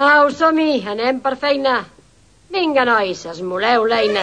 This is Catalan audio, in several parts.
Au, som-hi, anem per feina. Vinga, nois, esmoleu l'eina.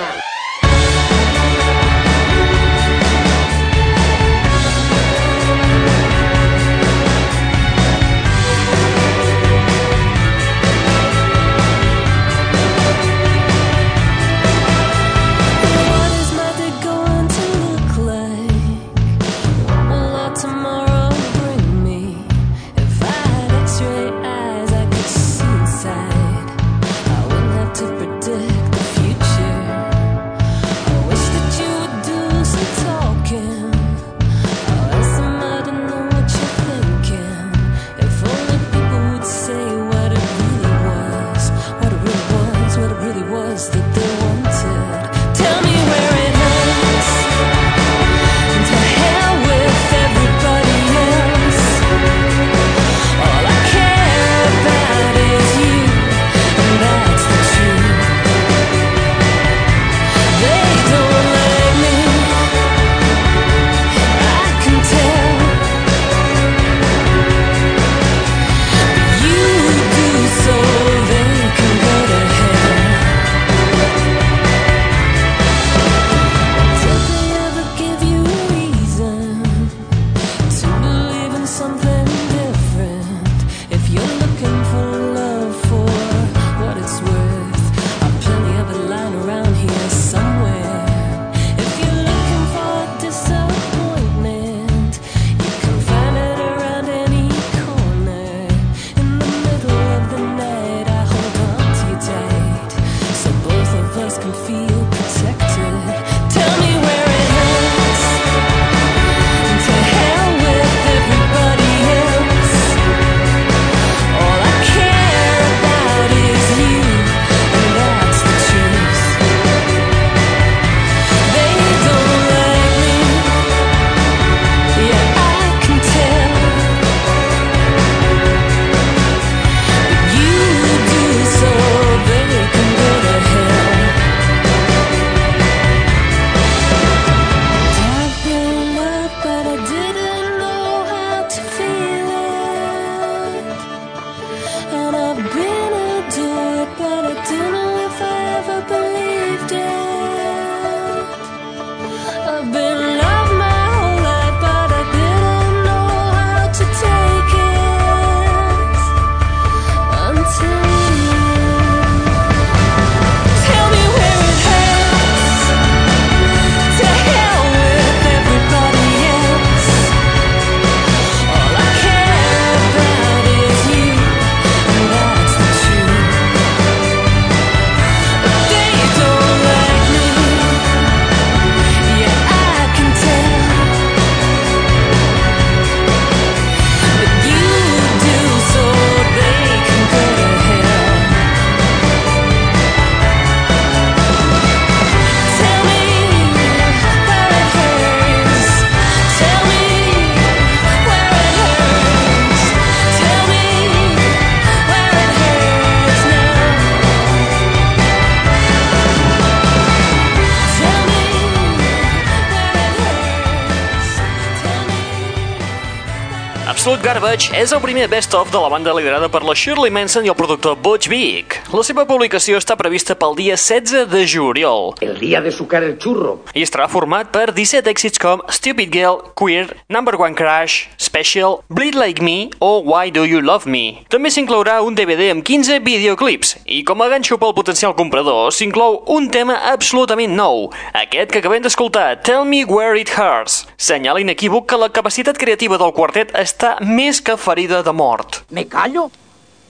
Touch és el primer best-of de la banda liderada per la Shirley Manson i el productor Butch Vig. La seva publicació està prevista pel dia 16 de juliol. El dia de sucar el churro. I estarà format per 17 èxits com Stupid Girl, Queer, Number One Crash, Special, Bleed Like Me o Why Do You Love Me. També s'inclourà un DVD amb 15 videoclips i com a ganxo pel potencial comprador s'inclou un tema absolutament nou, aquest que acabem d'escoltar, Tell Me Where It Hurts. Senyal inequívoc que la capacitat creativa del quartet està més isca ferida de mort. Me callo,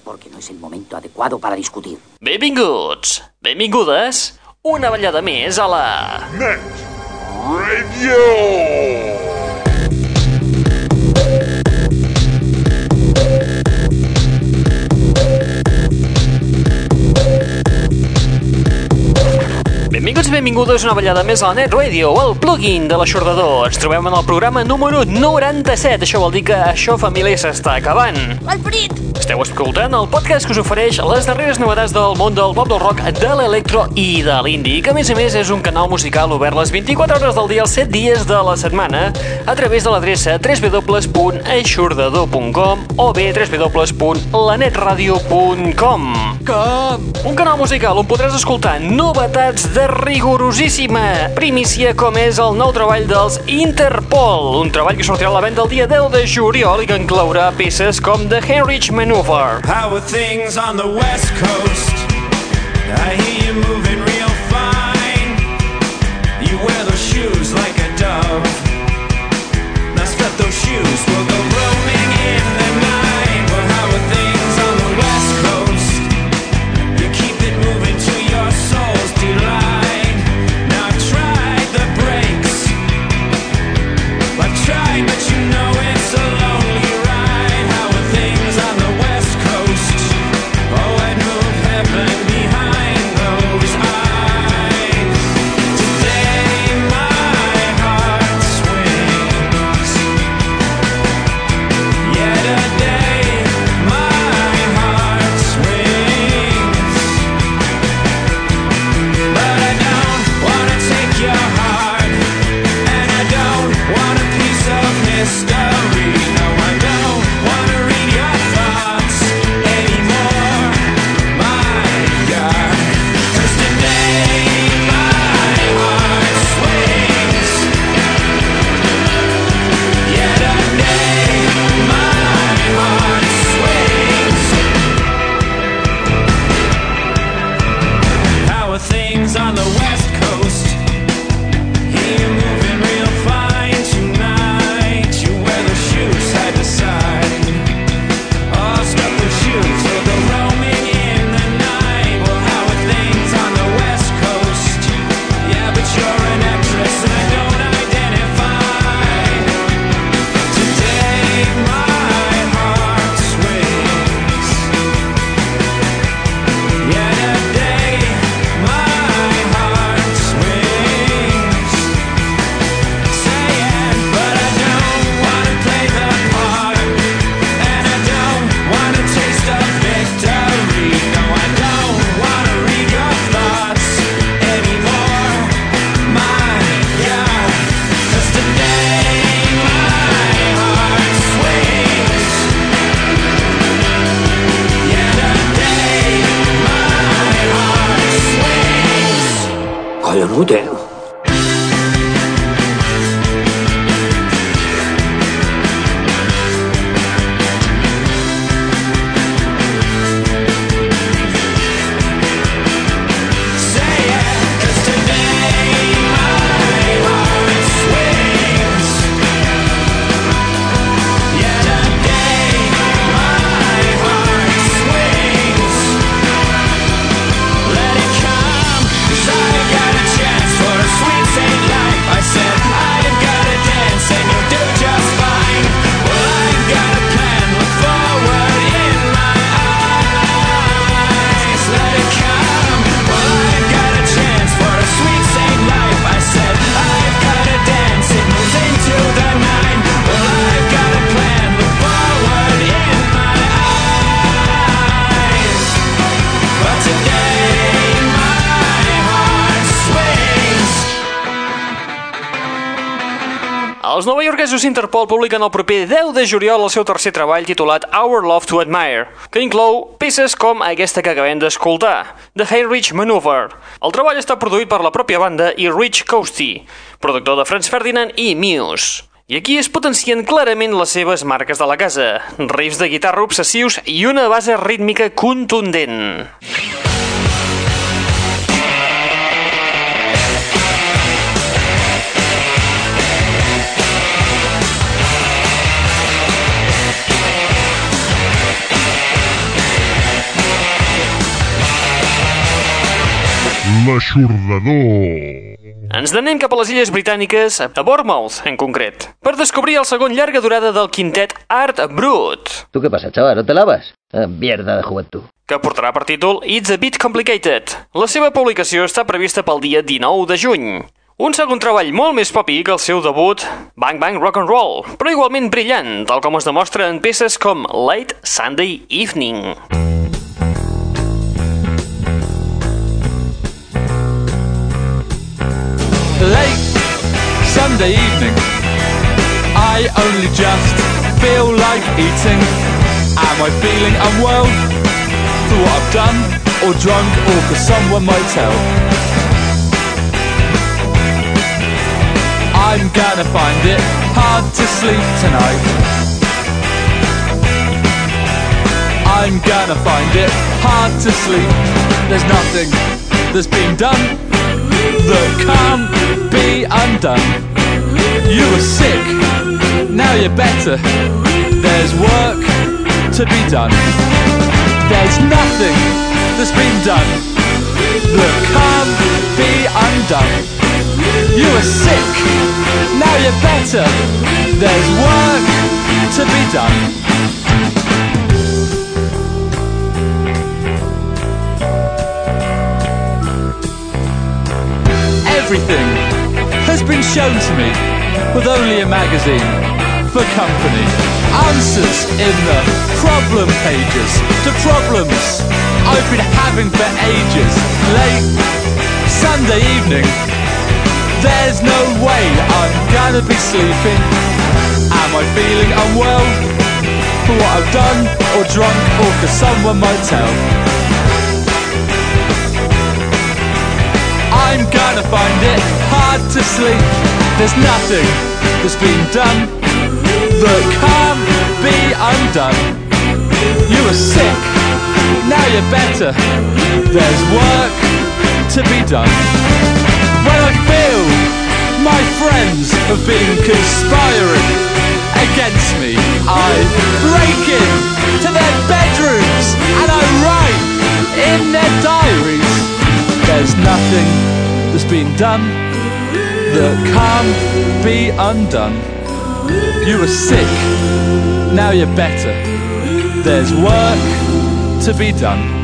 porque no es el momento adecuado para discutir. Benvinguts, benvingudes, una ballada més a la... Net Radio! Benvinguts i benvingudes una ballada més a la Net Radio, el plugin de l'aixordador. Ens trobem en el programa número 97. Això vol dir que això, família, s'està acabant. L'Alfred! Esteu escoltant el podcast que us ofereix les darreres novetats del món del pop del rock, de l'electro i de l'indi, que a més a més és un canal musical obert les 24 hores del dia, els 7 dies de la setmana, a través de l'adreça www.aixordador.com o bé www.lanetradio.com. Com? Un canal musical on podràs escoltar novetats de rigorosíssima primícia com és el nou treball dels Interpol, un treball que sortirà a la venda el dia 10 de juliol i que inclourà peces com The Heinrich Maneuver, How are things on the west coast? I hear you moving real fine. You wear those shoes like a dove. Now step those shoes, we'll go Collonut, eh? Els novaiorquesos Interpol publiquen el proper 10 de juliol el seu tercer treball titulat Our Love to Admire, que inclou peces com aquesta que acabem d'escoltar, The Heinrich Maneuver. El treball està produït per la pròpia banda i Rich Coasty, productor de Franz Ferdinand i Muse. I aquí es potencien clarament les seves marques de la casa, riffs de guitarra obsessius i una base rítmica contundent. L'aixordador. Ens n'anem cap a les Illes Britàniques, a Bournemouth, en concret, per descobrir el segon llarga durada del quintet Art Brut, ¿Tú qué pasa, chaval? ¿No te lavas? Ah, mierda de juventud. que portarà per títol It's a Bit Complicated. La seva publicació està prevista pel dia 19 de juny. Un segon treball molt més popi que el seu debut, Bang Bang Rock and Roll, però igualment brillant, tal com es demostra en peces com Late Sunday Evening. late Sunday evening. I only just feel like eating. Am I feeling unwell for what I've done, or drunk, or for someone might tell? I'm gonna find it hard to sleep tonight. I'm gonna find it hard to sleep. There's nothing that's been done that can't be undone. You were sick, now you're better. There's work to be done. There's nothing that's been done that can't be undone. You were sick, now you're better. There's work to be done. Everything has been shown to me with only a magazine for company. Answers in the problem pages to problems I've been having for ages. Late Sunday evening, there's no way I'm gonna be sleeping. Am I feeling unwell for what I've done, or drunk, or cause someone might tell? I'm gonna find it hard to sleep. There's nothing that's been done that can't be undone. You were sick, now you're better. There's work to be done. When I feel my friends have been conspiring against me, I break in to their bedrooms and I write in their diaries. There's nothing that's been done that can't be undone. You were sick, now you're better. There's work to be done.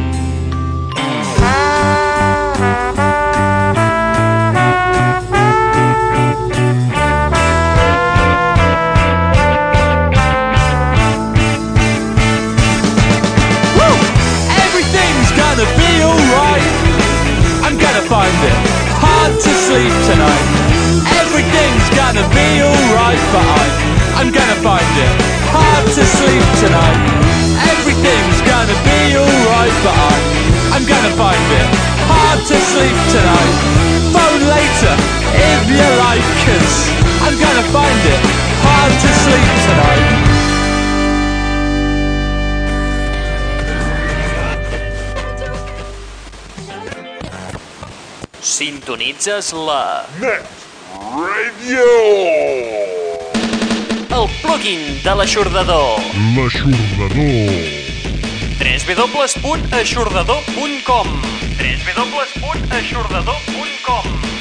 Sintonitzes la... Next Radio! El plugin de l'aixordador. L'aixordador. www.aixordador.com www.aixordador.com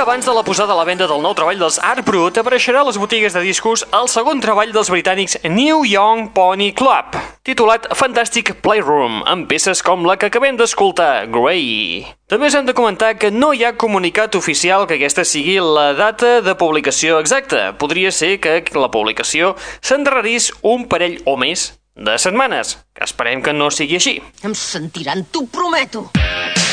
dia abans de la posada a la venda del nou treball dels Art Brut apareixerà a les botigues de discos el segon treball dels britànics New Young Pony Club, titulat Fantastic Playroom, amb peces com la que acabem d'escoltar, Grey. També hem de comentar que no hi ha comunicat oficial que aquesta sigui la data de publicació exacta. Podria ser que la publicació s'endarrerís un parell o més de setmanes, esperem que no sigui així. Em sentiran, t'ho prometo. Disco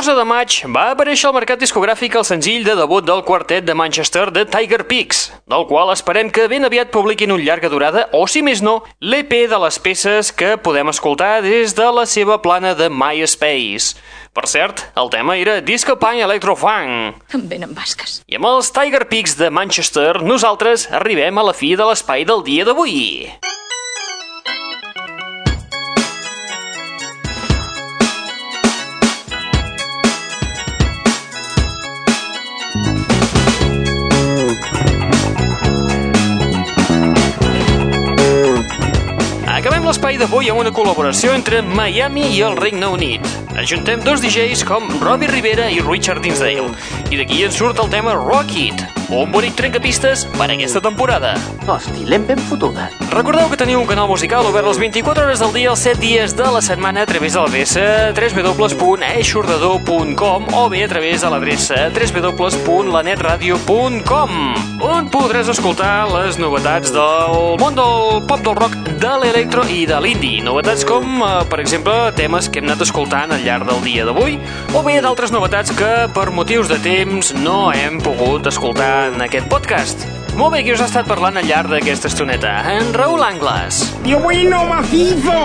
14 de maig va aparèixer al mercat discogràfic el senzill de debut del quartet de Manchester de Tiger Peaks, del qual esperem que ben aviat publiquin un llarga durada o, si més no, l'EP de les peces que podem escoltar des de la seva plana de MySpace. Per cert, el tema era Disco Punk Electrofunk. Em venen basques. I amb els Tiger Peaks de Manchester, nosaltres arribem a la fi de l'espai del dia d'avui. que ven. L'espai d'avui amb una col·laboració entre Miami i el Regne Unit. Ajuntem dos DJs com Robbie Rivera i Richard Dinsdale. I d'aquí en surt el tema Rocket, un bonic trencapistes per a aquesta temporada. Hosti, l'hem ben fotuda. Recordeu que teniu un canal musical obert les 24 hores del dia, els 7 dies de la setmana a través de l'adreça www.eixordador.com o bé a través de l'adreça www.lanetradio.com on podràs escoltar les novetats del món del pop del rock, de l'electro i de l'indie. Novetats com, eh, per exemple, temes que hem anat escoltant al llarg del dia d'avui o bé d'altres novetats que per motius de temps no hem pogut escoltar en aquest podcast. Molt bé, qui us ha estat parlant al llarg d'aquesta estoneta? En Raül Angles. Yo bueno macizo.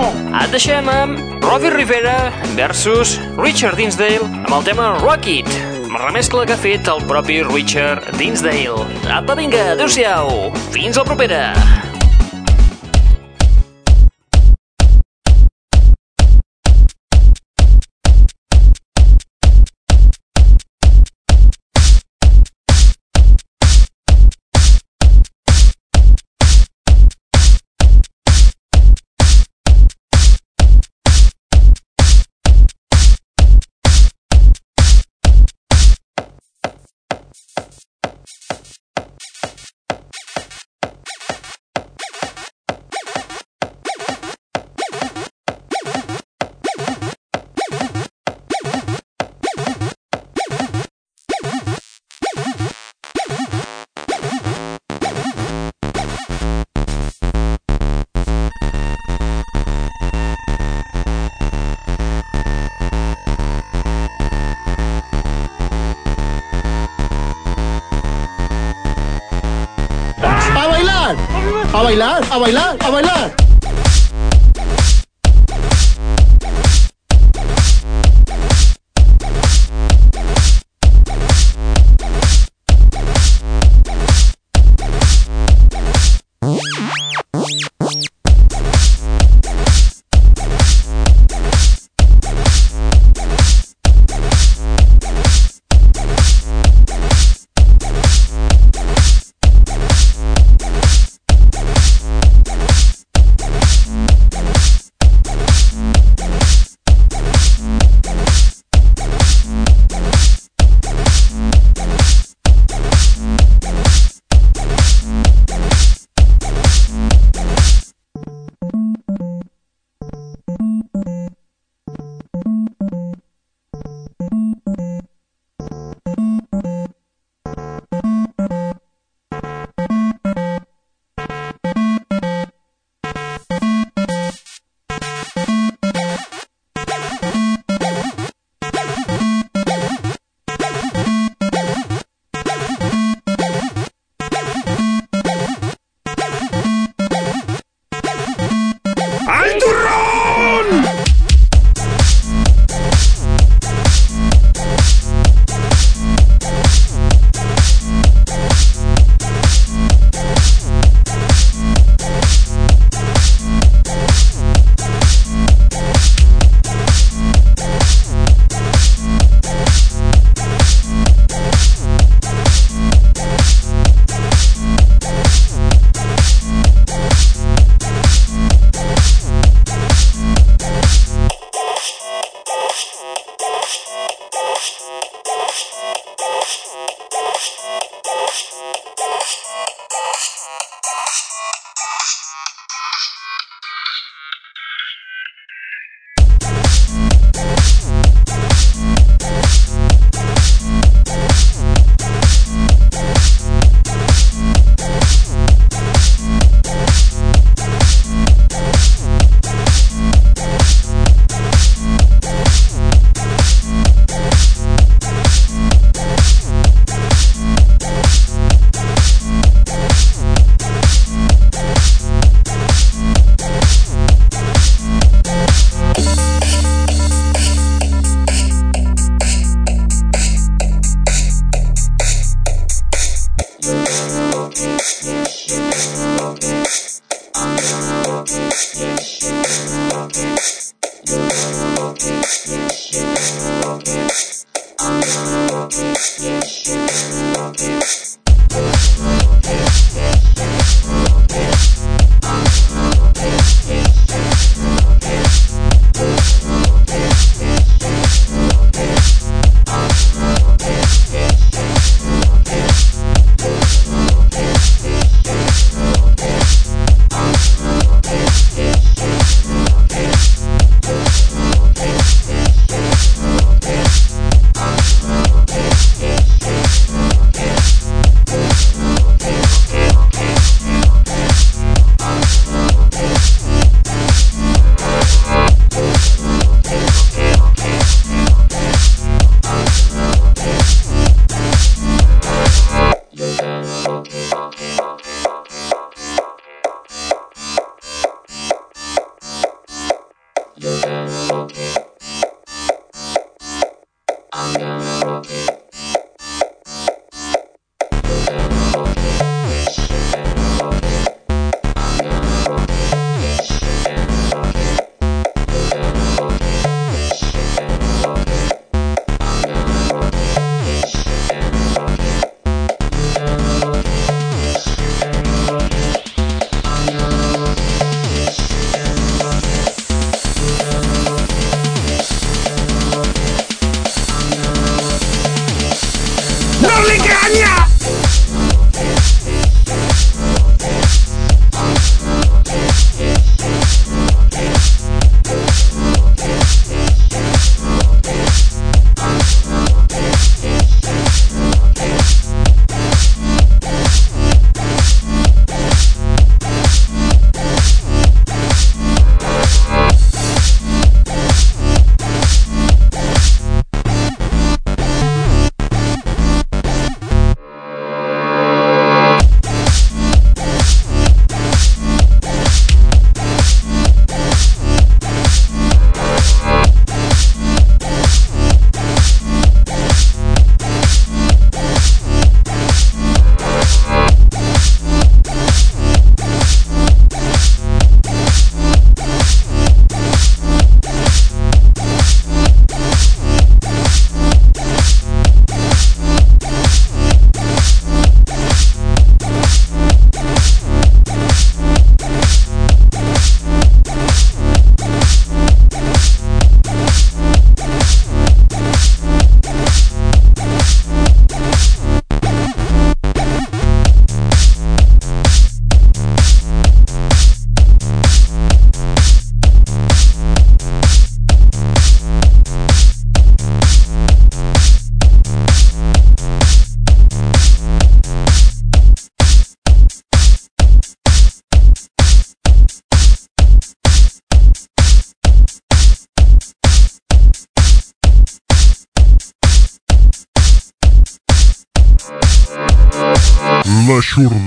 Et deixem amb Robbie Rivera versus Richard Dinsdale amb el tema Rocket, amb la remescla que ha fet el propi Richard Dinsdale. Apa, vinga, adeu-siau. Fins la propera. Bailar, a bailar, a bailar.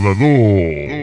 L'aixordador.